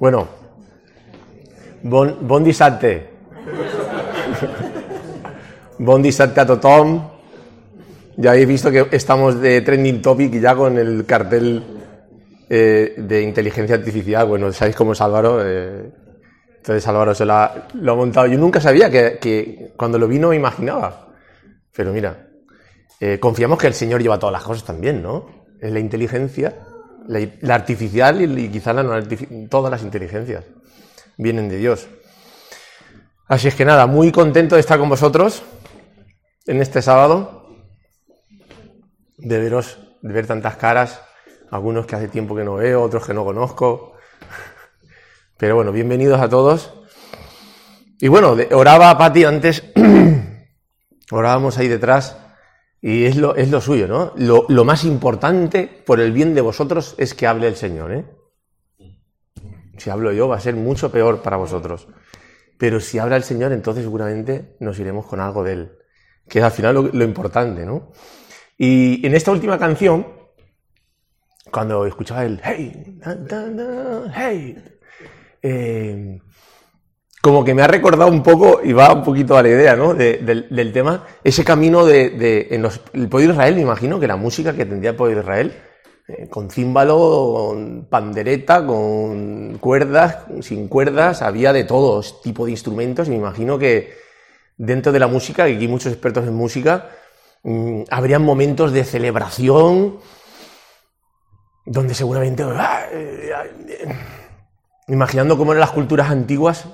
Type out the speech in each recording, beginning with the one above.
Bueno, bon, bon dissabte. bon a tothom. Ya habéis visto que estamos de trending topic ya con el cartel eh, de inteligencia artificial. Bueno, sabéis cómo es Álvaro. Eh, entonces Álvaro se lo ha, montado. Yo nunca sabía que, cuando lo vi no imaginaba. Pero mira, eh, confiamos que el Señor lleva todas las cosas también, ¿no? Es la inteligencia, la, artificial y, y quizás la no artificial, todas las inteligencias vienen de Dios. Así es que nada, muy contento de estar con vosotros en este sábado, de veros, de ver tantas caras, algunos que hace tiempo que no veo, otros que no conozco. Pero bueno, bienvenidos a todos. Y bueno, oraba Pati antes, orábamos ahí detrás, y es lo, es lo suyo, ¿no? Lo, lo, más importante por el bien de vosotros es que hable el Señor, ¿eh? Si hablo yo va a ser mucho peor para vosotros. Pero si habla el Señor, entonces seguramente nos iremos con algo de Él, que es al final lo, importante, ¿no? Y en esta última canción, cuando escuchaba el hey, hey, eh, como que me ha recordado un poco, y va un poquito a la idea, ¿no? De, del, tema, ese camino de, de en los, el pueblo Israel, me imagino que la música que tendría el pueblo Israel, eh, con címbalo, con pandereta, con cuerdas, sin cuerdas, había de todo tipo de instrumentos, y me imagino que dentro de la música, que aquí hay muchos expertos en música, mmm, habrían momentos de celebración, donde seguramente, imaginando cómo eran las culturas antiguas,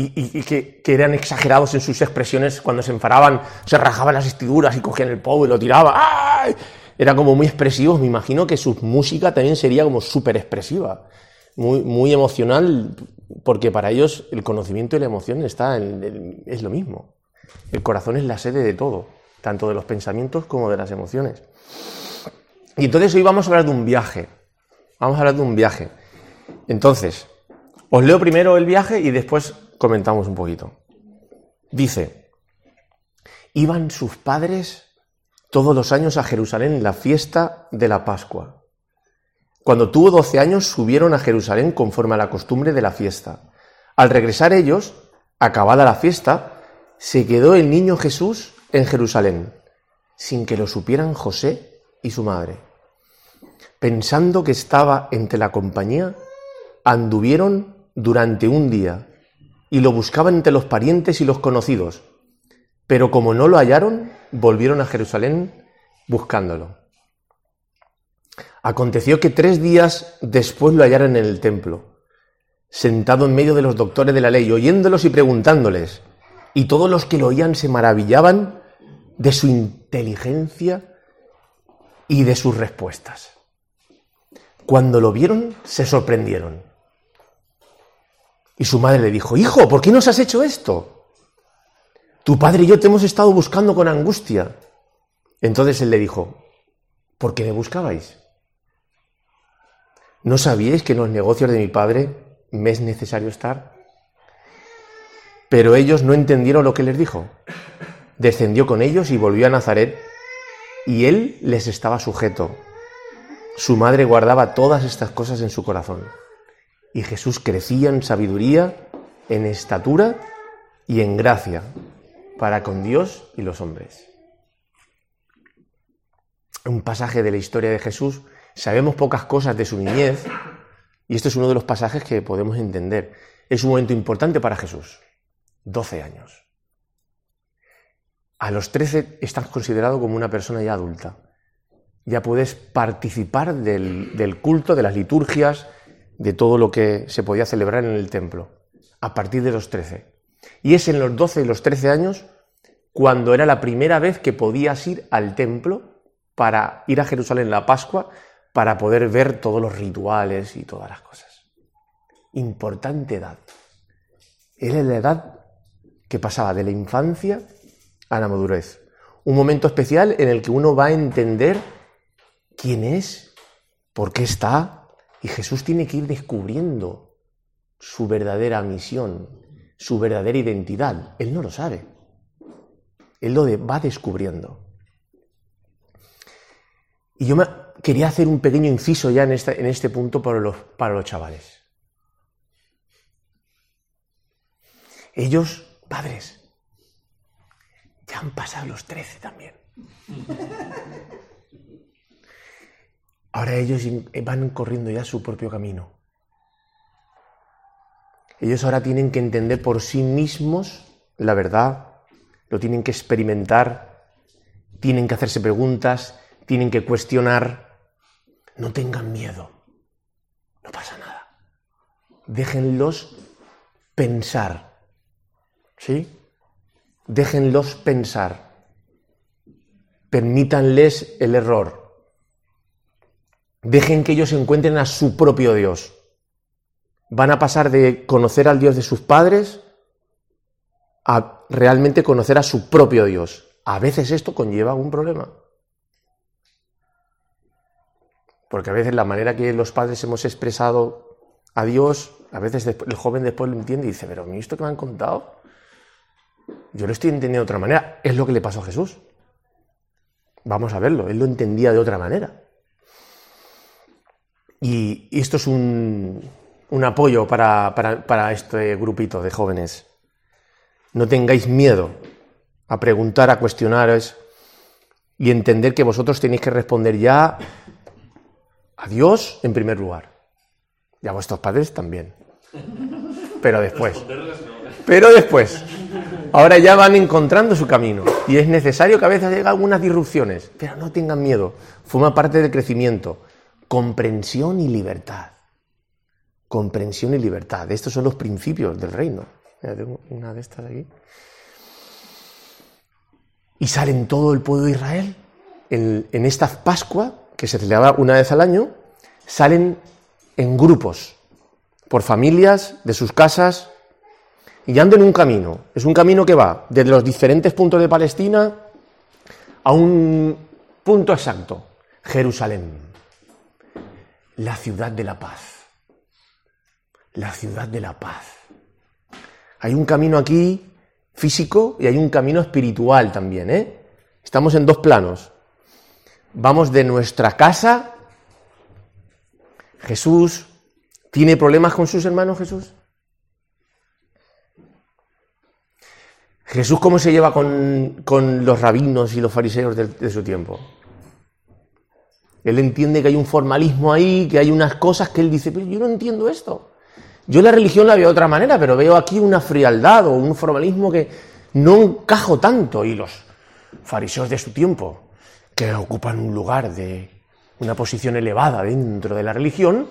y, que, eran exagerados en sus expresiones cuando se enfadaban, se rajaban las vestiduras y cogían el pavo y lo tiraban. ¡Ay! Era como muy expresivos. Me imagino que su música también sería como súper expresiva, muy, muy emocional, porque para ellos el conocimiento y la emoción está en, es lo mismo. El corazón es la sede de todo, tanto de los pensamientos como de las emociones. Y entonces hoy vamos a hablar de un viaje. Vamos a hablar de un viaje. Entonces, os leo primero el viaje y después comentamos un poquito. Dice, iban sus padres todos los años a Jerusalén en la fiesta de la Pascua. Cuando tuvo 12 años subieron a Jerusalén conforme a la costumbre de la fiesta. Al regresar ellos, acabada la fiesta, se quedó el niño Jesús en Jerusalén, sin que lo supieran José y su madre. Pensando que estaba entre la compañía, anduvieron durante un día y lo buscaban entre los parientes y los conocidos. Pero como no lo hallaron, volvieron a Jerusalén buscándolo. Aconteció que tres días después lo hallaron en el templo, sentado en medio de los doctores de la ley, oyéndolos y preguntándoles. Y todos los que lo oían se maravillaban de su inteligencia y de sus respuestas. Cuando lo vieron, se sorprendieron. Y su madre le dijo, Hijo, ¿por qué nos has hecho esto? Tu padre y yo te hemos estado buscando con angustia. Entonces él le dijo, ¿por qué me buscabais? ¿No sabíais que en los negocios de mi padre me es necesario estar? Pero ellos no entendieron lo que les dijo. Descendió con ellos y volvió a Nazaret, y él les estaba sujeto. Su madre guardaba todas estas cosas en su corazón. Y Jesús crecía en sabiduría, en estatura y en gracia para con Dios y los hombres. Un pasaje de la historia de Jesús. Sabemos pocas cosas de su niñez y este es uno de los pasajes que podemos entender. Es un momento importante para Jesús. 12 años. A los 13 estás considerado como una persona ya adulta. Ya puedes participar del, del culto, de las liturgias, de todo lo que se podía celebrar en el templo, a partir de los 13. Y es en los 12 y los 13 años cuando era la primera vez que podías ir al templo para ir a Jerusalén la Pascua para poder ver todos los rituales y todas las cosas. Importante edad. Era la edad que pasaba de la infancia a la madurez. Un momento especial en el que uno va a entender quién es, por qué está, y Jesús tiene que ir descubriendo su verdadera misión, su verdadera identidad. Él no lo sabe. Él lo va descubriendo. Y yo me quería hacer un pequeño inciso ya en este, en este punto para los, para los chavales. Ellos, padres, ya han pasado los 13 también. Ahora ellos van corriendo ya su propio camino. Ellos ahora tienen que entender por sí mismos la verdad, lo tienen que experimentar, tienen que hacerse preguntas, tienen que cuestionar. No tengan miedo, no pasa nada. Déjenlos pensar, ¿sí? Déjenlos pensar. Permítanles el error. Dejen que ellos encuentren a su propio Dios van a pasar de conocer al Dios de sus padres a realmente conocer a su propio Dios. A veces esto conlleva un problema. Porque a veces la manera que los padres hemos expresado a Dios, a veces el joven después lo entiende y dice, pero ¿me esto que me han contado? Yo lo estoy entendiendo de otra manera. Es lo que le pasó a Jesús. Vamos a verlo, él lo entendía de otra manera. Y esto es un, un apoyo para, este grupito de jóvenes. No tengáis miedo a preguntar, a cuestionaros y entender que vosotros tenéis que responder ya a Dios en primer lugar. Y a vuestros padres también. Pero después. Pero después. Ahora ya van encontrando su camino. Y es necesario que a veces haya algunas disrupciones. Pero no tengan miedo. Forma parte del crecimiento. Comprensión y libertad comprensión y libertad. Estos son los principios del reino. tengo una de estas aquí. Y salen todo el pueblo de Israel en, en esta Pascua, que se celebra una vez al año, salen en grupos, por familias, de sus casas, y andan en un camino. Es un camino que va desde los diferentes puntos de Palestina a un punto exacto, Jerusalén, la ciudad de la paz la ciudad de la paz. Hay un camino aquí físico y hay un camino espiritual también, ¿eh? Estamos en dos planos. Vamos de nuestra casa. Jesús tiene problemas con sus hermanos, Jesús. Jesús, ¿cómo se lleva con, los rabinos y los fariseos de, de su tiempo? Él entiende que hay un formalismo ahí, que hay unas cosas que él dice, pero yo no entiendo esto. Yo la religión la veo de otra manera, pero veo aquí una frialdad o un formalismo que no encajo tanto. Y los fariseos de su tiempo, que ocupan un lugar de una posición elevada dentro de la religión,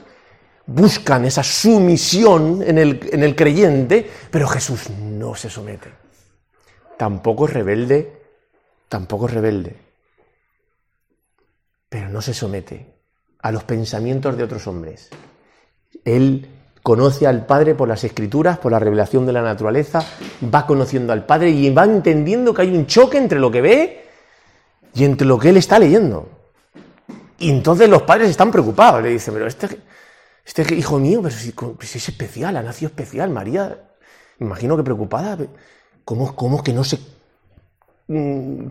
buscan esa sumisión en el, en el creyente, pero Jesús no se somete. Tampoco es rebelde, tampoco es rebelde, pero no se somete a los pensamientos de otros hombres. Él conoce al Padre por las escrituras, por la revelación de la naturaleza, va conociendo al Padre y va entendiendo que hay un choque entre lo que ve y entre lo que él está leyendo. Y entonces los padres están preocupados, le dicen, pero este, este hijo mío, pero si, es especial, ha nacido especial, María, imagino que preocupada, ¿cómo, cómo que no se... Mm,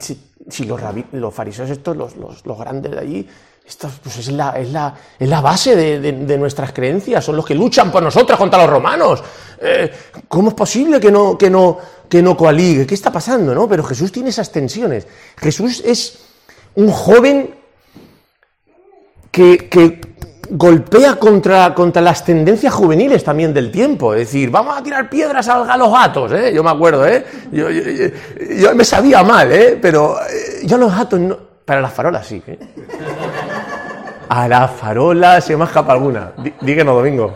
si, los, los, fariseos estos, los, los, grandes de allí, esta pues es, la, es, la, es la base de, nuestras creencias, son los que luchan por nosotros contra los romanos. Eh, ¿Cómo es posible que no, que, no, que no coaligue? ¿Qué está pasando? No? Pero Jesús tiene esas tensiones. Jesús es un joven que, golpea contra, contra, las tendencias juveniles también del tiempo. Es decir, vamos a tirar piedras a, los gatos, ¿eh? Yo me acuerdo, ¿eh? Yo, me sabía mal, ¿eh? Pero eh, yo a los gatos no... Para las farolas sí, ¿eh? A la farola se me escapa alguna. Díganos, Domingo.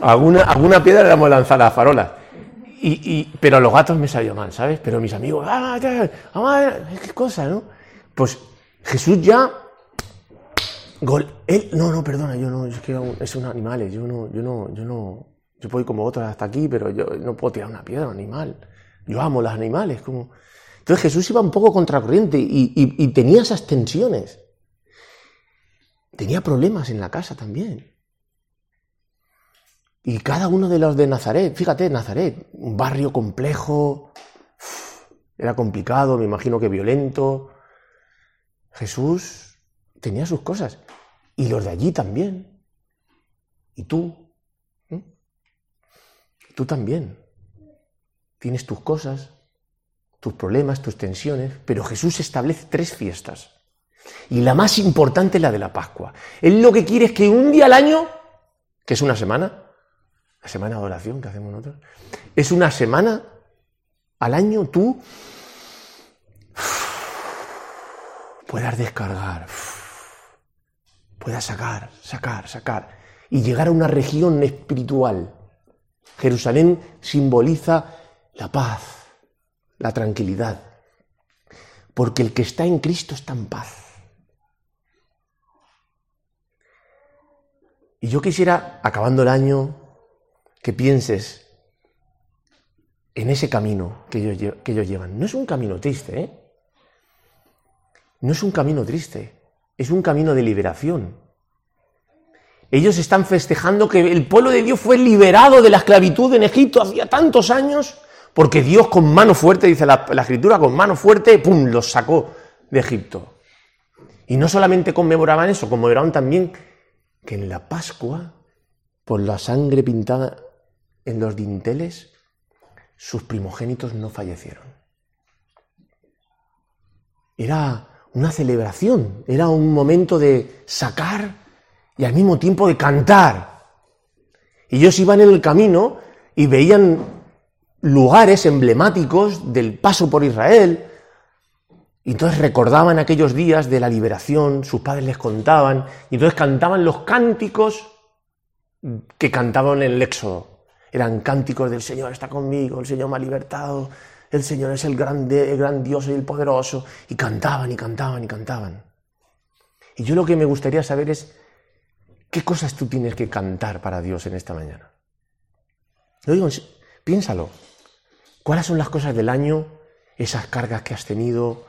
Alguna, alguna piedra le hemos lanzado a la farola. Y, pero a los gatos me salió mal, ¿sabes? Pero mis amigos, ¡ah, ah qué cosa, ¿no? Pues Jesús ya. Gol, él, no, no, perdona, yo no, es que es un animal, yo no, yo no, yo no, yo puedo ir como otros hasta aquí, pero yo no puedo tirar una piedra un animal. Yo amo los animales, como. Entonces Jesús iba un poco contracorriente y, y tenía esas tensiones tenía problemas en la casa también. Y cada uno de los de Nazaret, fíjate, Nazaret, un barrio complejo, era complicado, me imagino que violento. Jesús tenía sus cosas. Y los de allí también. Y tú. ¿Mm? Tú también. tienes tus cosas, tus problemas, tus tensiones, pero Jesús establece tres fiestas. Y la más importante es la de la Pascua. Él lo que quiere es que un día al año, que es una semana, la semana de oración que hacemos nosotros, es una semana al año tú puedas descargar, puedas sacar, sacar, sacar y llegar a una región espiritual. Jerusalén simboliza la paz, la tranquilidad, porque el que está en Cristo está en paz. Y yo quisiera, acabando el año, que pienses en ese camino que ellos, que ellos llevan. No es un camino triste, ¿eh? No es un camino triste, es un camino de liberación. Ellos están festejando que el pueblo de Dios fue liberado de la esclavitud en Egipto hacía tantos años, porque Dios con mano fuerte, dice la, escritura, con mano fuerte, ¡pum!, los sacó de Egipto. Y no solamente conmemoraban eso, conmemoraban también que en la Pascua, por la sangre pintada en los dinteles, sus primogénitos no fallecieron. Era una celebración, era un momento de sacar y al mismo tiempo de cantar. Ellos iban en el camino y veían lugares emblemáticos del paso por Israel, y entonces recordaban aquellos días de la liberación, sus padres les contaban, y entonces cantaban los cánticos que cantaban en el Éxodo. Eran cánticos del Señor está conmigo, el Señor me ha libertado, el Señor es el, grande, el gran Dios y el poderoso. Y cantaban y cantaban y cantaban. Y yo lo que me gustaría saber es, ¿qué cosas tú tienes que cantar para Dios en esta mañana? Lo digo, piénsalo. ¿Cuáles son las cosas del año, esas cargas que has tenido,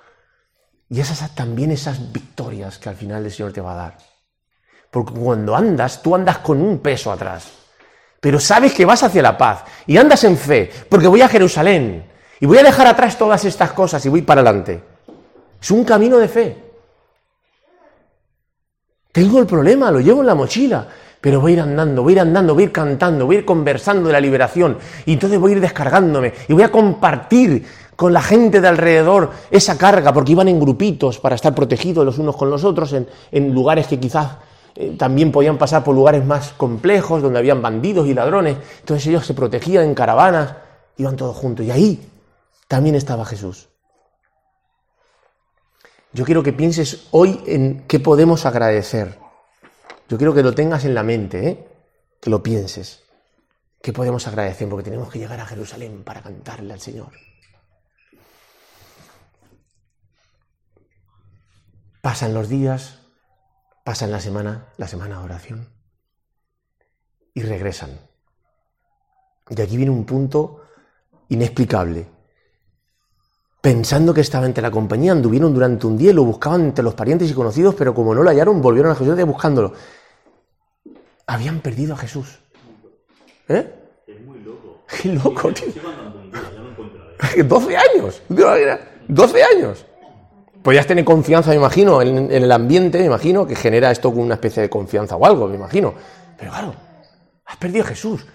y esas también esas victorias que al final el Señor te va a dar? Porque cuando andas, tú andas con un peso atrás. Pero sabes que vas hacia la paz y andas en fe, porque voy a Jerusalén, y voy a dejar atrás todas estas cosas y voy para adelante. Es un camino de fe. Tengo el problema, lo llevo en la mochila, pero voy a ir andando, voy a ir andando, voy a ir cantando, voy a ir conversando de la liberación y entonces voy a ir descargándome y voy a compartir con la gente de alrededor esa carga, porque iban en grupitos para estar protegidos los unos con los otros en, lugares que quizás eh, también podían pasar por lugares más complejos, donde habían bandidos y ladrones. Entonces ellos se protegían en caravanas, iban todos juntos. Y ahí también estaba Jesús. Yo quiero que pienses hoy en qué podemos agradecer. Yo quiero que lo tengas en la mente, ¿eh? que lo pienses. ¿Qué podemos agradecer? Porque tenemos que llegar a Jerusalén para cantarle al Señor. Pasan los días, pasan la semana, la semana de oración, y regresan. Y aquí viene un punto inexplicable pensando que estaba entre la compañía, anduvieron durante un día y lo buscaban entre los parientes y conocidos, pero como no lo hallaron, volvieron a Jesús buscándolo. Habían perdido a Jesús. ¿Eh? Es muy loco. Qué loco, tío. 12 años. 12 años. Podías tener confianza, me imagino, en, el ambiente, me imagino, que genera esto con una especie de confianza o algo, me imagino. Pero claro, has perdido a Jesús.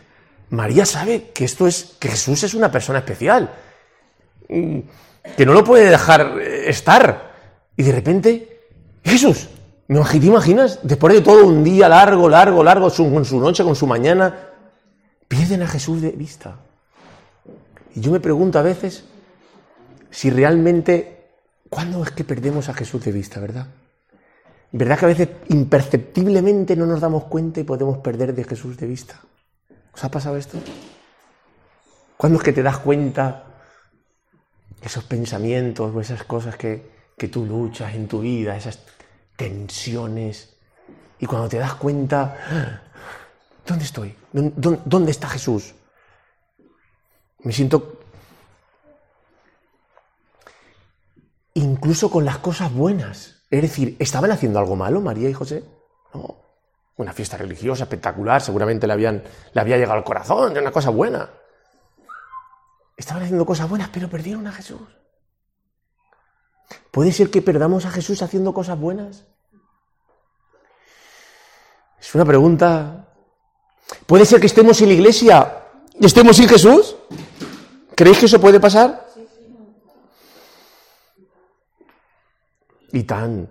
María sabe que esto es, que Jesús es una persona especial que no lo puede dejar eh, estar. Y de repente, Jesús, ¿te imaginas? Después de todo un día largo, largo, largo, con su noche, con su mañana, pierden a Jesús de vista. Y yo me pregunto a veces si realmente, ¿cuándo es que perdemos a Jesús de vista, verdad? ¿Verdad que a veces imperceptiblemente no nos damos cuenta y podemos perder de Jesús de vista? ¿Os ha pasado esto? ¿Cuándo es que te das cuenta esos pensamientos o esas cosas que, tú luchas en tu vida, esas tensiones. Y cuando te das cuenta, ¿dónde estoy? ¿Dónde, está Jesús? Me siento incluso con las cosas buenas. Es decir, ¿estaban haciendo algo malo María y José? No. Una fiesta religiosa espectacular, seguramente le, habían, le había llegado al corazón, una cosa buena. Estaban haciendo cosas buenas, pero perdieron a Jesús. ¿Puede ser que perdamos a Jesús haciendo cosas buenas? Es una pregunta. ¿Puede ser que estemos en la iglesia y estemos sin Jesús? ¿Creéis que eso puede pasar? Y tan,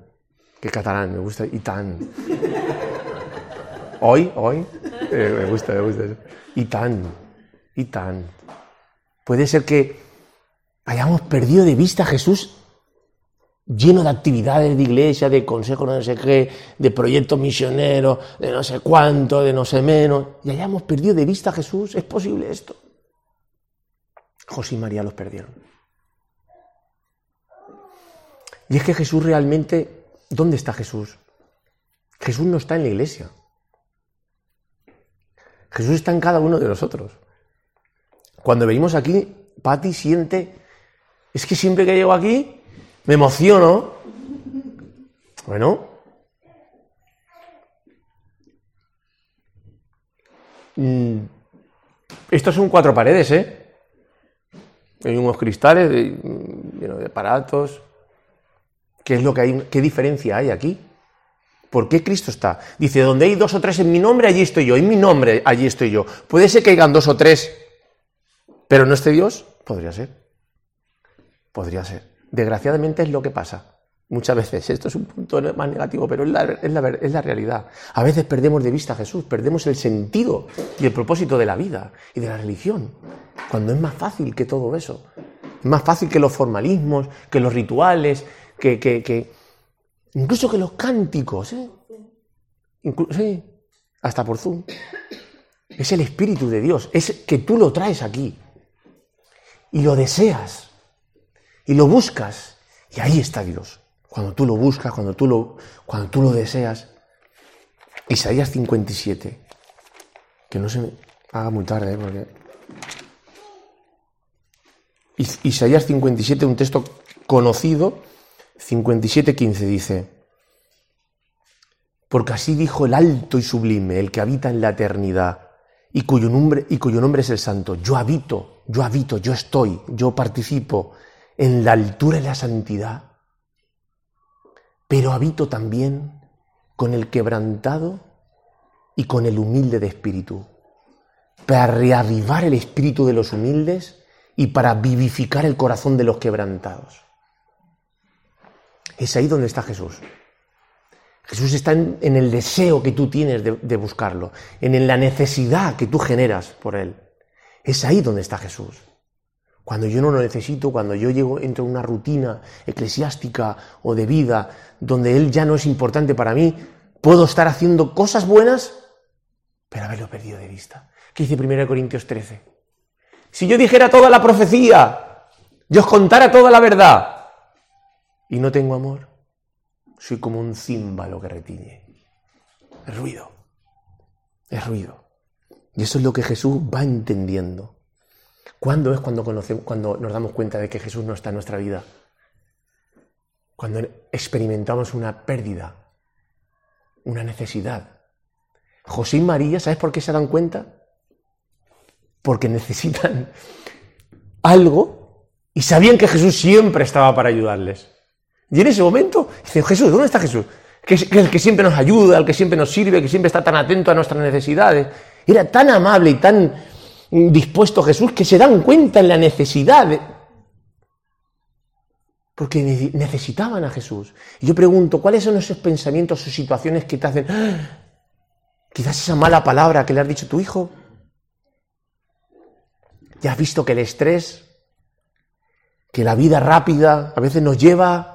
que catalán, me gusta, y tan. Hoy, hoy, eh, me gusta, me gusta. Y tan, y tan. Puede ser que hayamos perdido de vista a Jesús lleno de actividades de iglesia, de consejo no sé qué, de proyectos misioneros, de no sé cuánto, de no sé menos, y hayamos perdido de vista a Jesús. ¿Es posible esto? José y María los perdieron. Y es que Jesús realmente, ¿dónde está Jesús? Jesús no está en la iglesia. Jesús está en cada uno de nosotros. Cuando venimos aquí, Patti siente, es que siempre que llego aquí, me emociono. Bueno. Mm, estos son cuatro paredes, ¿eh? Hay unos cristales llenos de aparatos. ¿Qué es lo que hay? ¿Qué diferencia hay aquí? ¿Por qué Cristo está? Dice, donde hay dos o tres en mi nombre, allí estoy yo. En mi nombre, allí estoy yo. ¿Puede ser que hayan dos o tres, pero no esté Dios? Podría ser. Podría ser. Desgraciadamente es lo que pasa. Muchas veces, esto es un punto más negativo, pero es la, es, la, realidad. A veces perdemos de vista a Jesús, perdemos el sentido y el propósito de la vida y de la religión, cuando es más fácil que todo eso. Es más fácil que los formalismos, que los rituales, que, que, incluso que los cánticos. ¿eh? sí, hasta por Zoom. Es el Espíritu de Dios, es que tú lo traes aquí y lo deseas y lo buscas y ahí está Dios. Cuando tú lo buscas, cuando tú lo, cuando tú lo deseas. Isaías 57. Que no se me haga muy tarde, ¿eh? porque... Isaías 57, un texto conocido, 57.15 dice, porque así dijo el alto y sublime, el que habita en la eternidad, y cuyo nombre, y cuyo nombre es el santo. Yo habito, yo habito, yo estoy, yo participo en la altura y la santidad, pero habito también con el quebrantado y con el humilde de espíritu, para reavivar el espíritu de los humildes y para vivificar el corazón de los quebrantados. Es ahí donde está Jesús. Jesús está en, el deseo que tú tienes de, buscarlo, en la necesidad que tú generas por Él. Es ahí donde está Jesús. Cuando yo no lo necesito, cuando yo llego, entro en una rutina eclesiástica o de vida donde Él ya no es importante para mí, puedo estar haciendo cosas buenas, pero haberlo perdido de vista. ¿Qué dice 1 Corintios 13? Si yo dijera toda la profecía, yo os contara toda la verdad, y no tengo amor, soy como un címbalo que retiñe. Es ruido. Es ruido. Y eso es lo que Jesús va entendiendo. ¿Cuándo es cuando, conocemos, cuando nos damos cuenta de que Jesús no está en nuestra vida? Cuando experimentamos una pérdida, una necesidad. José y María, ¿sabes por qué se dan cuenta? Porque necesitan algo y sabían que Jesús siempre estaba para ayudarles. Y en ese momento dicen, Jesús, ¿dónde está Jesús? Que es el que siempre nos ayuda, el que siempre nos sirve, que siempre está tan atento a nuestras necesidades. Era tan amable y tan dispuesto Jesús que se dan cuenta en la necesidad. Porque necesitaban a Jesús. Y yo pregunto, ¿cuáles son esos pensamientos o situaciones que te hacen... ¡Ah! Quizás esa mala palabra que le has dicho a tu hijo. Ya has visto que el estrés, que la vida rápida a veces nos lleva,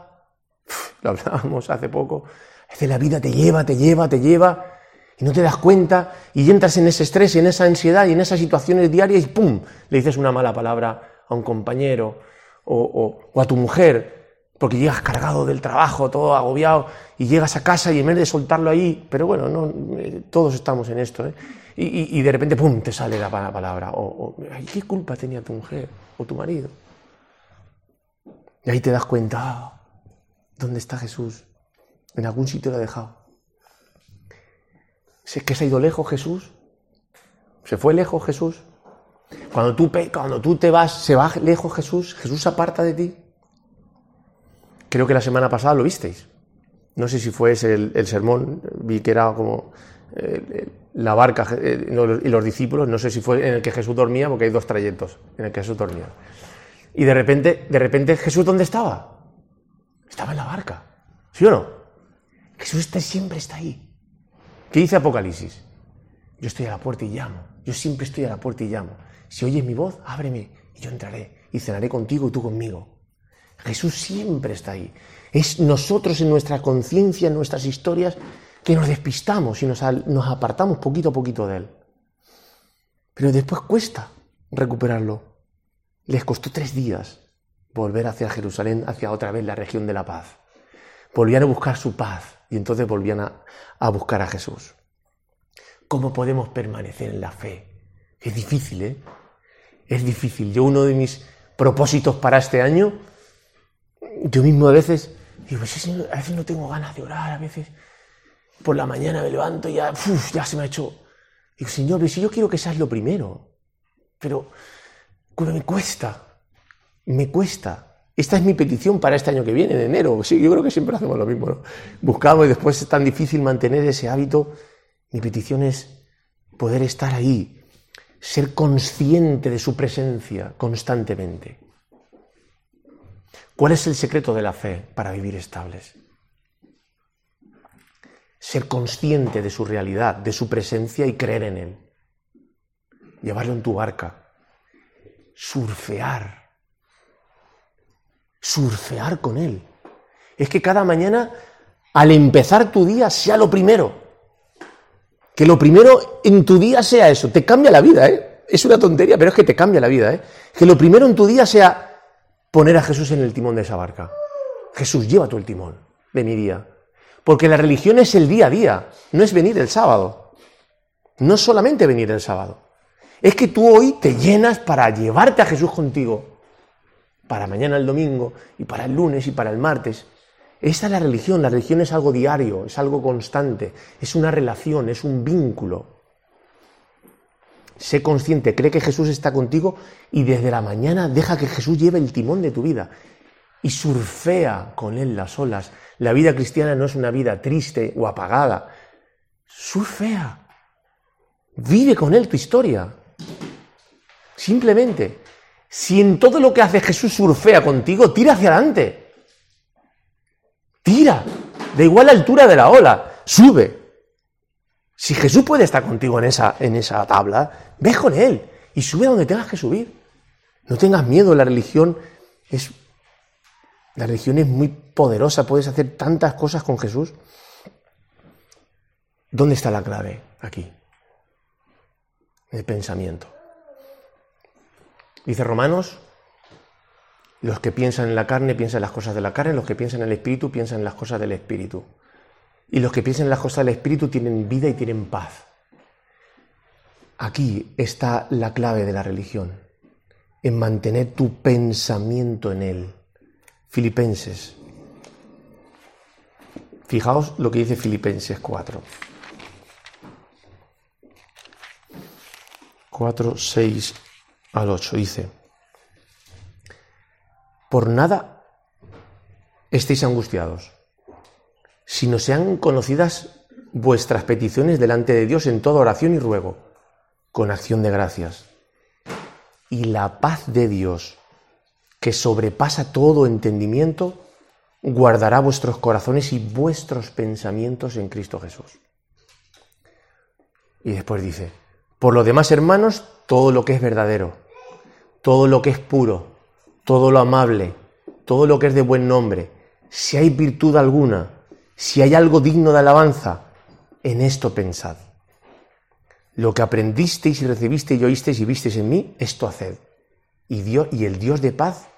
lo hablábamos hace poco, a veces la vida te lleva, te lleva, te lleva, y no te das cuenta y entras en ese estrés, en esa ansiedad y en esas situaciones diarias y ¡pum! le dices una mala palabra a un compañero o, a tu mujer porque llegas cargado del trabajo, todo agobiado y llegas a casa y en vez de soltarlo ahí, pero bueno, no, eh, todos estamos en esto, ¿eh? y, de repente ¡pum! te sale la palabra o, ¿qué culpa tenía tu mujer o tu marido? Y ahí te das cuenta, ah, ¿dónde está Jesús? En algún sitio lo ha dejado que se ha ido lejos Jesús. Se fue lejos Jesús. Cuando tú, cuando tú te vas, se va lejos Jesús, Jesús se aparta de ti. Creo que la semana pasada lo visteis. No sé si fue ese el, sermón, vi que era como eh, la barca y los discípulos, no sé si fue en el que Jesús dormía, porque hay dos trayectos en el que Jesús dormía. Y de repente, de repente, ¿Jesús dónde estaba? Estaba en la barca. ¿Sí o no? Jesús está, siempre está ahí. ¿Qué dice Apocalipsis? Yo estoy a la puerta y llamo. Yo siempre estoy a la puerta y llamo. Si oyes mi voz, ábreme y yo entraré y cenaré contigo y tú conmigo. Jesús siempre está ahí. Es nosotros en nuestra conciencia, en nuestras historias, que nos despistamos y nos, nos apartamos poquito a poquito de Él. Pero después cuesta recuperarlo. Les costó tres días volver hacia Jerusalén, hacia otra vez la región de la paz. Volvían a buscar su paz y entonces volvían a, buscar a Jesús. ¿Cómo podemos permanecer en la fe? Es difícil, ¿eh? Es difícil. Yo uno de mis propósitos para este año, yo mismo a veces digo, a veces no tengo ganas de orar, a veces por la mañana me levanto y ya, ya se me ha hecho... Digo, Señor, si yo quiero que seas lo primero, pero me cuesta, me cuesta. Esta es mi petición para este año que viene, en enero. Sí, yo creo que siempre hacemos lo mismo. ¿no? Buscamos y después es tan difícil mantener ese hábito. Mi petición es poder estar ahí, ser consciente de su presencia constantemente. ¿Cuál es el secreto de la fe para vivir estables? Ser consciente de su realidad, de su presencia y creer en Él. Llevarlo en tu barca. Surfear. Surfear con Él. Es que cada mañana, al empezar tu día, sea lo primero. Que lo primero en tu día sea eso. Te cambia la vida, ¿eh? Es una tontería, pero es que te cambia la vida, ¿eh? Que lo primero en tu día sea poner a Jesús en el timón de esa barca. Jesús, lleva tú el timón de mi día. Porque la religión es el día a día, no es venir el sábado. No solamente venir el sábado. Es que tú hoy te llenas para llevarte a Jesús contigo. Para mañana el domingo, y para el lunes, y para el martes. Esta es la religión. La religión es algo diario, es algo constante, es una relación, es un vínculo. Sé consciente, cree que Jesús está contigo y desde la mañana deja que Jesús lleve el timón de tu vida y surfea con él las olas. La vida cristiana no es una vida triste o apagada. Surfea. Vive con él tu historia. Simplemente, si en todo lo que hace Jesús surfea contigo, tira hacia adelante. Tira. De igual altura de la ola. Sube. Si Jesús puede estar contigo en esa, en esa tabla, ve con Él y sube a donde tengas que subir. No tengas miedo, la religión es, la religión es muy poderosa, puedes hacer tantas cosas con Jesús. ¿Dónde está la clave aquí? El pensamiento. Dice Romanos, los que piensan en la carne piensan en las cosas de la carne, los que piensan en el espíritu piensan en las cosas del espíritu. Y los que piensan en las cosas del Espíritu tienen vida y tienen paz. Aquí está la clave de la religión, en mantener tu pensamiento en Él. Filipenses. Fijaos lo que dice Filipenses 4. 4, 6 al 8 dice, por nada estéis angustiados sino sean conocidas vuestras peticiones delante de Dios en toda oración y ruego, con acción de gracias. Y la paz de Dios, que sobrepasa todo entendimiento, guardará vuestros corazones y vuestros pensamientos en Cristo Jesús. Y después dice, por lo demás, hermanos, todo lo que es verdadero, todo lo que es puro, todo lo amable, todo lo que es de buen nombre, si hay virtud alguna, si hay algo digno de alabanza, en esto pensad. Lo que aprendisteis y recibisteis y oísteis y visteis en mí, esto haced. Y, Dios, y el Dios de paz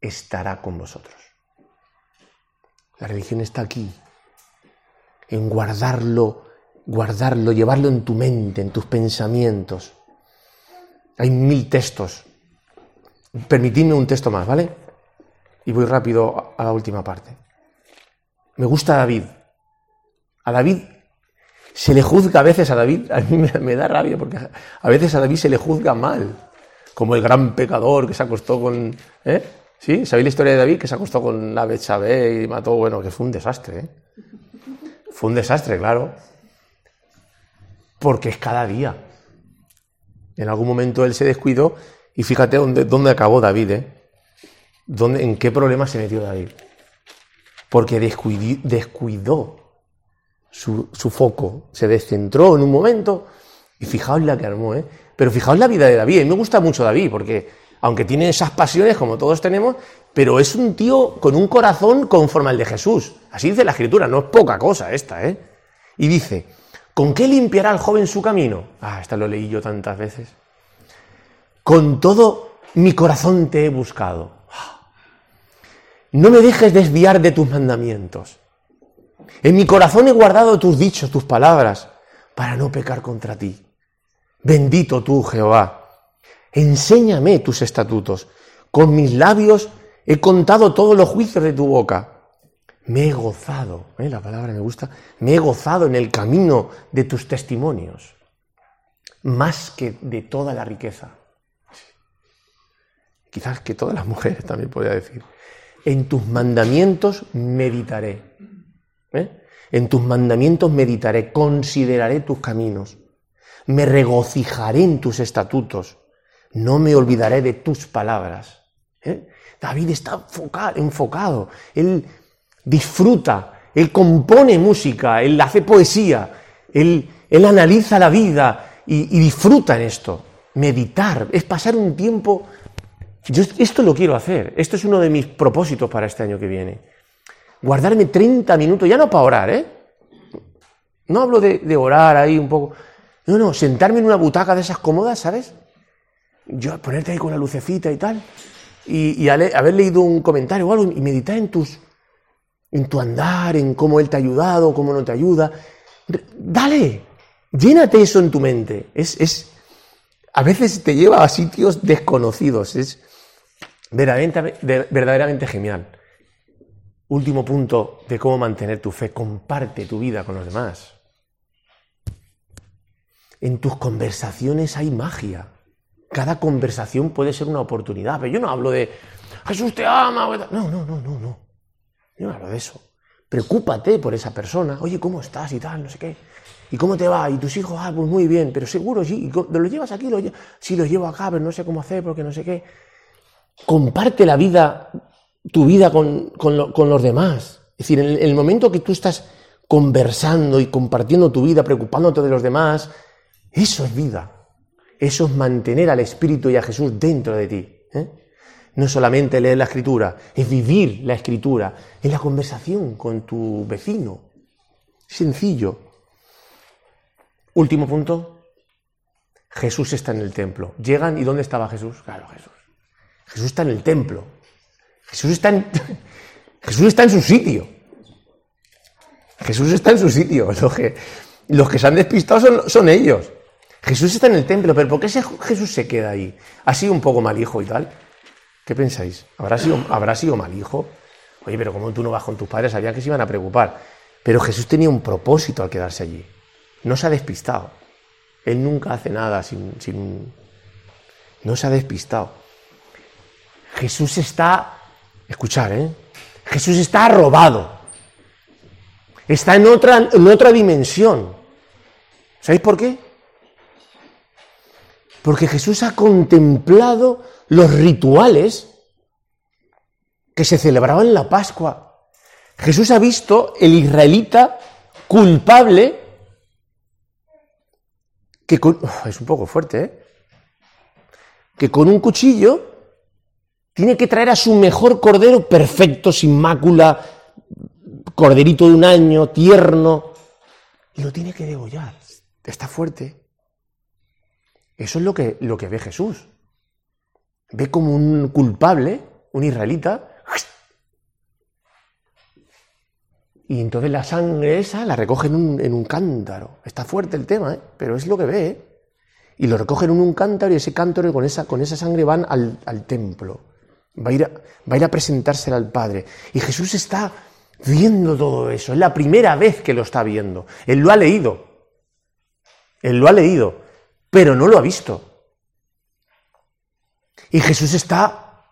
estará con vosotros. La religión está aquí, en guardarlo, guardarlo, llevarlo en tu mente, en tus pensamientos. Hay mil textos. Permitidme un texto más, ¿vale? Y voy rápido a la última parte. Me gusta David. A David se le juzga a veces a David, a mí me, da rabia porque a veces a David se le juzga mal, como el gran pecador que se acostó con... ¿eh? ¿Sí? ¿Sabéis la historia de David que se acostó con la Betsabé y mató? Bueno, que fue un desastre, ¿eh? Fue un desastre, claro. Porque es cada día. En algún momento él se descuidó y fíjate dónde, dónde acabó David, ¿eh? ¿Dónde, ¿En qué problema se metió David? Porque descuidó, su, su, foco, se descentró en un momento y fijaos la que armó, ¿eh? Pero fijaos la vida de David, a mí me gusta mucho David porque aunque tiene esas pasiones como todos tenemos, pero es un tío con un corazón conforme al de Jesús. Así dice la escritura, no es poca cosa esta, ¿eh? Y dice, ¿con qué limpiará el joven su camino? Ah, esta lo leí yo tantas veces. Con todo mi corazón te he buscado. No me dejes desviar de tus mandamientos. En mi corazón he guardado tus dichos, tus palabras, para no pecar contra ti. Bendito tú, Jehová. Enséñame tus estatutos. Con mis labios he contado todos los juicios de tu boca. Me he gozado, ¿eh? la palabra me gusta, me he gozado en el camino de tus testimonios, más que de toda la riqueza. Quizás que todas las mujeres también podría decir. En tus mandamientos meditaré. ¿eh? En tus mandamientos meditaré, consideraré tus caminos, me regocijaré en tus estatutos, no me olvidaré de tus palabras. ¿eh? David está enfocado, él disfruta, él compone música, él hace poesía, él, él analiza la vida y, disfruta en esto. Meditar es pasar un tiempo... Yo esto lo quiero hacer, esto es uno de mis propósitos para este año que viene. Guardarme 30 minutos, ya no para orar, ¿eh? No hablo de, de orar ahí un poco. No, no, sentarme en una butaca de esas cómodas, ¿sabes? Yo ponerte ahí con la lucecita y tal y, haber leído un comentario o algo y meditar en tus en tu andar, en cómo él te ha ayudado, cómo no te ayuda. Dale, llénate eso en tu mente. Es, es, a veces te lleva a sitios desconocidos. Es verdaderamente, verdaderamente genial. Último punto de cómo mantener tu fe. Comparte tu vida con los demás. En tus conversaciones hay magia. Cada conversación puede ser una oportunidad, pero yo no hablo de Jesús te ama. No, no, no, no, no. Yo no hablo de eso. Preocúpate por esa persona. Oye, ¿cómo estás y tal? No sé qué. ¿Y cómo te va? ¿Y tus hijos? Ah, pues muy bien, pero seguro sí. ¿Y lo llevas aquí? Lo Sí, los llevo acá, pero no sé cómo hacer porque no sé qué. Comparte la vida, tu vida con, con, los demás. Es decir, en el momento que tú estás conversando y compartiendo tu vida, preocupándote de los demás, eso es vida. Eso es mantener al Espíritu y a Jesús dentro de ti. ¿eh? No solamente leer la Escritura, es vivir la Escritura en la conversación con tu vecino. Sencillo. Último punto. Jesús está en el templo. Llegan y ¿dónde estaba Jesús? Claro, Jesús. Jesús está en el templo. Jesús está en, Jesús está en su sitio. Jesús está en su sitio. Los que, los que se han despistado son, son ellos. Jesús está en el templo, pero ¿por qué Jesús se queda ahí? ¿Ha sido un poco mal hijo y tal? ¿Qué pensáis? ¿Habrá sido, ¿Habrá sido mal hijo? Oye, pero como tú no vas con tus padres, sabía que se iban a preocupar. Pero Jesús tenía un propósito al quedarse allí. No se ha despistado. Él nunca hace nada sin... sin... No se ha despistado. Jesús está... Escuchar, ¿eh? Jesús está robado. Está en otra, en otra dimensión. ¿Sabéis por qué? Porque Jesús ha contemplado los rituales que se celebraban en la Pascua. Jesús ha visto el israelita culpable que con, es un poco fuerte, ¿eh? que con un cuchillo tiene que traer a su mejor cordero perfecto, sin mácula, corderito de un año, tierno, y lo tiene que degollar. Está fuerte. Eso es lo que, lo que ve Jesús. Ve como un culpable, un israelita, y entonces la sangre esa la recoge en un, cántaro. Está fuerte el tema, ¿eh? pero es lo que ve. ¿eh? Y lo recogen en un cántaro y ese cántaro con esa, con esa sangre van al, templo. Va a, ir va a ir a presentársela al Padre. Y Jesús está viendo todo eso. Es la primera vez que lo está viendo. Él lo ha leído. Él lo ha leído pero no lo ha visto. Y Jesús está,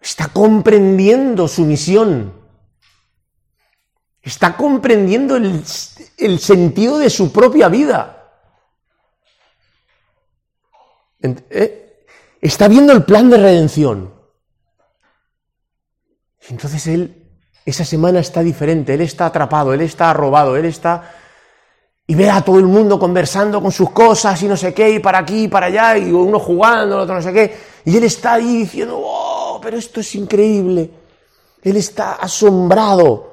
está comprendiendo su misión. Está comprendiendo el, el sentido de su propia vida. ¿Eh? Está viendo el plan de redención. Entonces él, esa semana está diferente, él está atrapado, él está robado, él está... Y ve a todo el mundo conversando con sus cosas y no sé qué, y para aquí y para allá, y uno jugando, el otro no sé qué. Y él está ahí diciendo, oh, pero esto es increíble. Él está asombrado.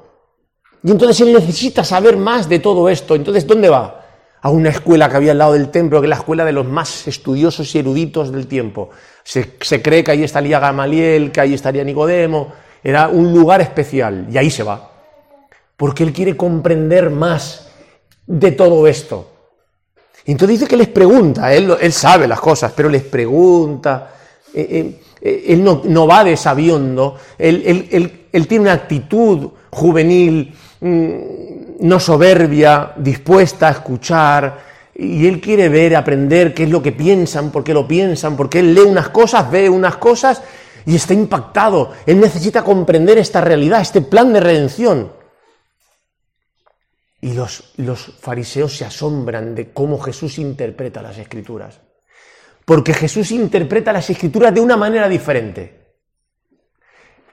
Y entonces él necesita saber más de todo esto. Entonces, ¿dónde va? A una escuela que había al lado del templo, que es la escuela de los más estudiosos y eruditos del tiempo. Se, se cree que ahí estaría Gamaliel, que ahí estaría Nicodemo, era un lugar especial y ahí se va. Porque él quiere comprender más de todo esto. Entonces dice que les pregunta, él, sabe las cosas, pero les pregunta. Eh, eh, eh, él no, va desabiendo, él, tiene una actitud juvenil, mm, no soberbia, dispuesta a escuchar, y él quiere ver, aprender qué es lo que piensan, por qué lo piensan, porque él lee unas cosas, ve unas cosas y está impactado. Él necesita comprender esta realidad, este plan de redención. Y los, los, fariseos se asombran de cómo Jesús interpreta las escrituras. Porque Jesús interpreta las escrituras de una manera diferente.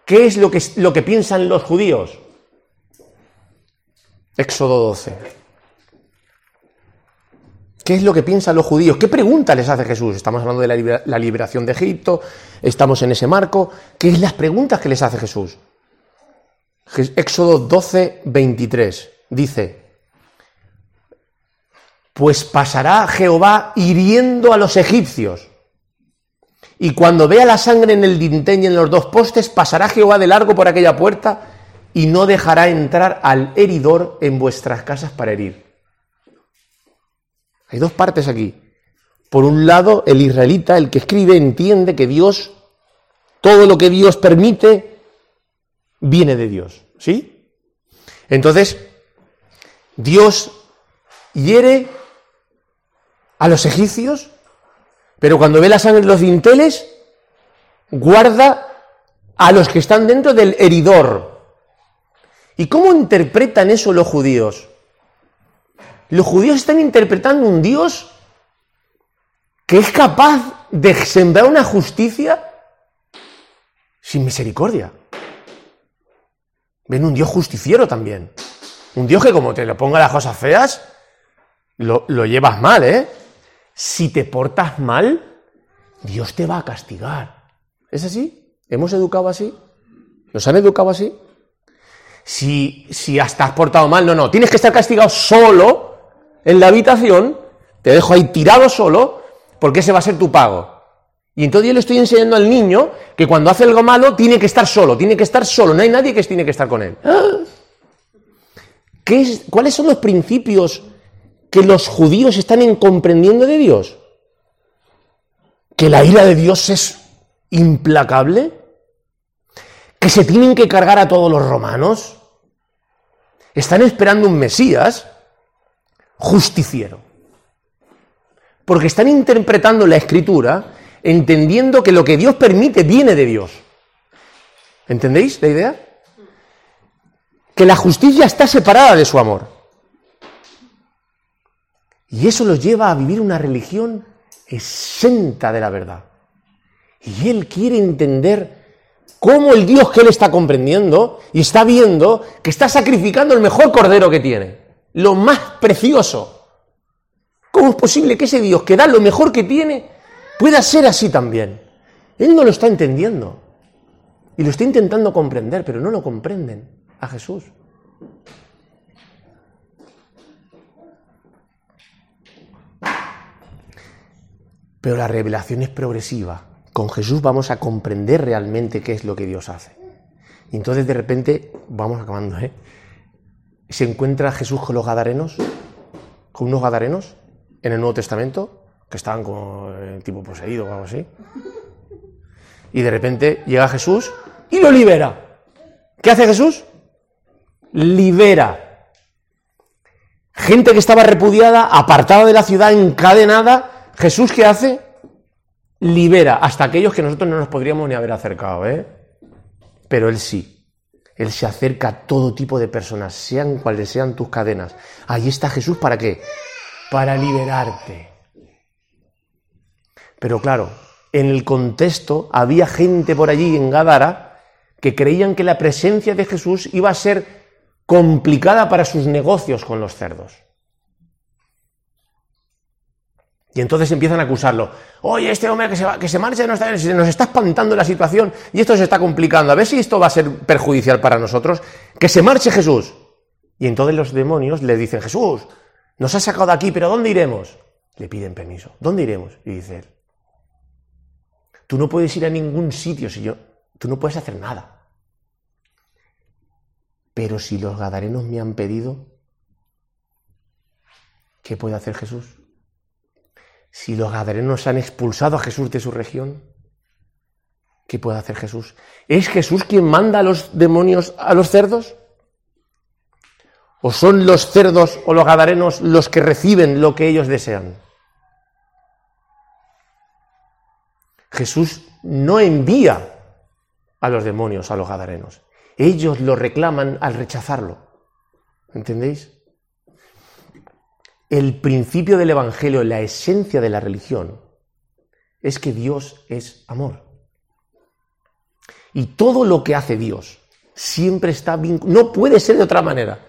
¿Qué es lo que, lo que piensan los judíos? Éxodo 12. ¿Qué es lo que piensan los judíos? ¿Qué pregunta les hace Jesús? Estamos hablando de la liberación de Egipto, estamos en ese marco. ¿Qué es las preguntas que les hace Jesús? Éxodo 12, 23 dice, pues pasará Jehová hiriendo a los egipcios. Y cuando vea la sangre en el dintel y en los dos postes, pasará Jehová de largo por aquella puerta y no dejará entrar al heridor en vuestras casas para herir. Hay dos partes aquí. Por un lado, el israelita, el que escribe, entiende que Dios, todo lo que Dios permite, viene de Dios. ¿Sí? Entonces, Dios hiere a los egipcios, pero cuando ve la sangre en los dinteles, guarda a los que están dentro del heridor. ¿Y cómo interpretan eso los judíos? Los judíos están interpretando un Dios que es capaz de sembrar una justicia sin misericordia. Ven un Dios justiciero también. Un Dios que como te le ponga las cosas feas, lo, lo llevas mal, ¿eh? Si te portas mal, Dios te va a castigar. ¿Es así? ¿Hemos educado así? ¿Nos han educado así? Si, si hasta has portado mal, no, no, tienes que estar castigado solo en la habitación, te dejo ahí tirado solo, porque ese va a ser tu pago. Y entonces yo le estoy enseñando al niño que cuando hace algo malo tiene que estar solo, tiene que estar solo, no hay nadie que tiene que estar con él. ¿Qué ¿Cuáles son los principios que los judíos están comprendiendo de Dios? ¿Que la ira de Dios es implacable? ¿Que se tienen que cargar a todos los romanos? ¿Están esperando un Mesías? justiciero. Porque están interpretando la escritura entendiendo que lo que Dios permite viene de Dios. ¿Entendéis la idea? Que la justicia está separada de su amor. Y eso los lleva a vivir una religión exenta de la verdad. Y él quiere entender cómo el Dios que él está comprendiendo y está viendo que está sacrificando el mejor cordero que tiene lo más precioso. ¿Cómo es posible que ese Dios que da lo mejor que tiene pueda ser así también? Él no lo está entendiendo. Y lo está intentando comprender, pero no lo comprenden a Jesús. Pero la revelación es progresiva. Con Jesús vamos a comprender realmente qué es lo que Dios hace. Y entonces de repente, vamos acabando, ¿eh? se encuentra Jesús con los gadarenos, con unos gadarenos en el Nuevo Testamento, que estaban como el tipo poseído o algo así. Y de repente llega Jesús y lo libera. ¿Qué hace Jesús? Libera. Gente que estaba repudiada, apartada de la ciudad, encadenada. Jesús, ¿qué hace? Libera hasta aquellos que nosotros no nos podríamos ni haber acercado, ¿eh? Pero él sí. Él se acerca a todo tipo de personas, sean cuales sean tus cadenas. Ahí está Jesús para qué? Para liberarte. Pero claro, en el contexto había gente por allí en Gadara que creían que la presencia de Jesús iba a ser complicada para sus negocios con los cerdos. Y entonces empiezan a acusarlo. Oye, este hombre que se, va, que se marcha nos está, nos está espantando la situación y esto se está complicando. A ver si esto va a ser perjudicial para nosotros. Que se marche Jesús. Y entonces los demonios le dicen, Jesús, nos has sacado de aquí, pero ¿dónde iremos? Le piden permiso. ¿Dónde iremos? Y dice tú no puedes ir a ningún sitio si yo, tú no puedes hacer nada. Pero si los gadarenos me han pedido, ¿qué puede hacer Jesús? Si los gadarenos han expulsado a Jesús de su región, ¿qué puede hacer Jesús? ¿Es Jesús quien manda a los demonios a los cerdos? ¿O son los cerdos o los gadarenos los que reciben lo que ellos desean? Jesús no envía a los demonios, a los gadarenos. Ellos lo reclaman al rechazarlo. ¿Entendéis? El principio del Evangelio, la esencia de la religión, es que Dios es amor. Y todo lo que hace Dios siempre está vinculado, no puede ser de otra manera.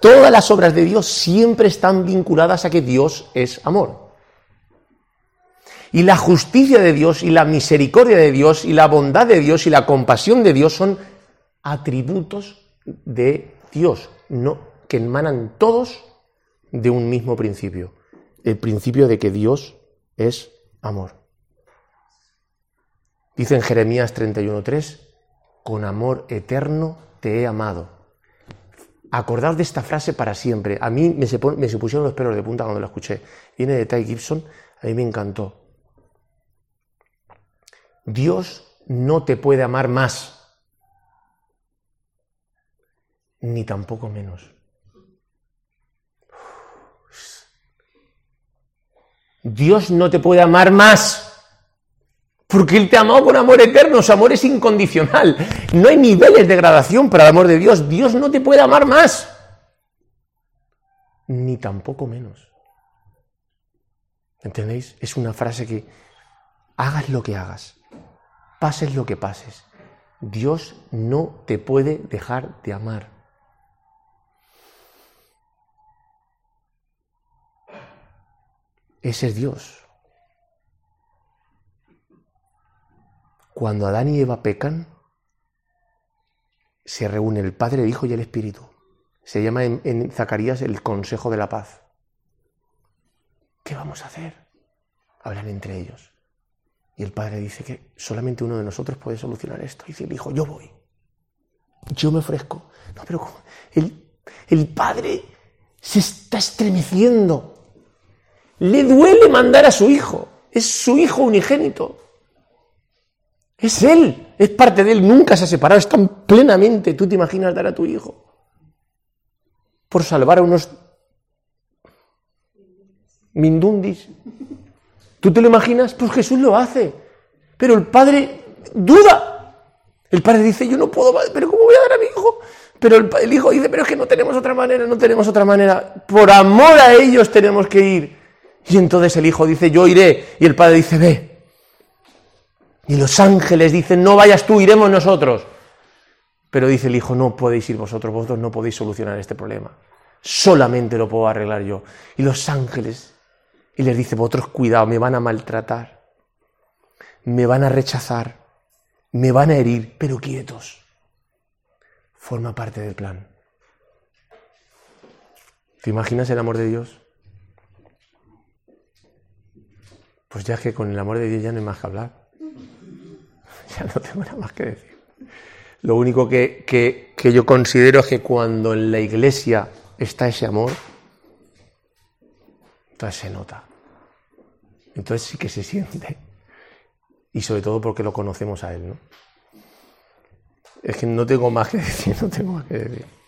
Todas las obras de Dios siempre están vinculadas a que Dios es amor. Y la justicia de Dios y la misericordia de Dios y la bondad de Dios y la compasión de Dios son atributos de Dios, no, que emanan todos de un mismo principio, el principio de que Dios es amor. Dice en Jeremías 31.3, con amor eterno te he amado. Acordaos de esta frase para siempre. A mí me se, me los pelos de punta cuando la escuché. Viene de Ty Gibson, a mí me encantó. Dios no te puede amar más, ni tampoco menos. Dios no te puede amar más. Porque Él te amó con amor eterno, su amor es incondicional. No hay niveles de gradación para el amor de Dios. Dios no te puede amar más. Ni tampoco menos. ¿Entendéis? Es una frase que hagas lo que hagas, pases lo que pases. Dios no te puede dejar de amar. Ese es Dios. Cuando Adán y Eva pecan, se reúne el Padre, el Hijo y el Espíritu. Se llama en, Zacarías el Consejo de la Paz. ¿Qué vamos a hacer? Hablan entre ellos. Y el Padre dice que solamente uno de nosotros puede solucionar esto. Y dice el Hijo, yo voy. Yo me ofrezco. No, pero el, el Padre se está estremeciendo le duele mandar a su hijo. Es su hijo unigénito. Es él, es parte de él, nunca se ha separado, están plenamente. ¿Tú te imaginas dar a tu hijo? Por salvar a unos mindundis. ¿Tú te lo imaginas? Pues Jesús lo hace. Pero el padre duda. El padre dice, yo no puedo, pero ¿cómo voy a dar a mi hijo? Pero el, el hijo dice, pero es que no tenemos otra manera, no tenemos otra manera. Por amor a ellos tenemos que ir. Y entonces el hijo dice, yo iré. Y el padre dice, ve. Y los ángeles dicen, no vayas tú, iremos nosotros. Pero dice el hijo, no podéis ir vosotros, vosotros no podéis solucionar este problema. Solamente lo puedo arreglar yo. Y los ángeles, y les dice, vosotros cuidado, me van a maltratar, me van a rechazar, me van a herir, pero quietos. Forma parte del plan. ¿Te imaginas el amor de Dios? Pues ya que con el amor de Dios ya no hay más que hablar. Ya no tengo nada más que decir. Lo único que, que, yo considero es que cuando en la iglesia está ese amor, entonces se nota. Entonces sí que se siente. Y sobre todo porque lo conocemos a Él, ¿no? Es que no tengo más que decir, no tengo más que decir.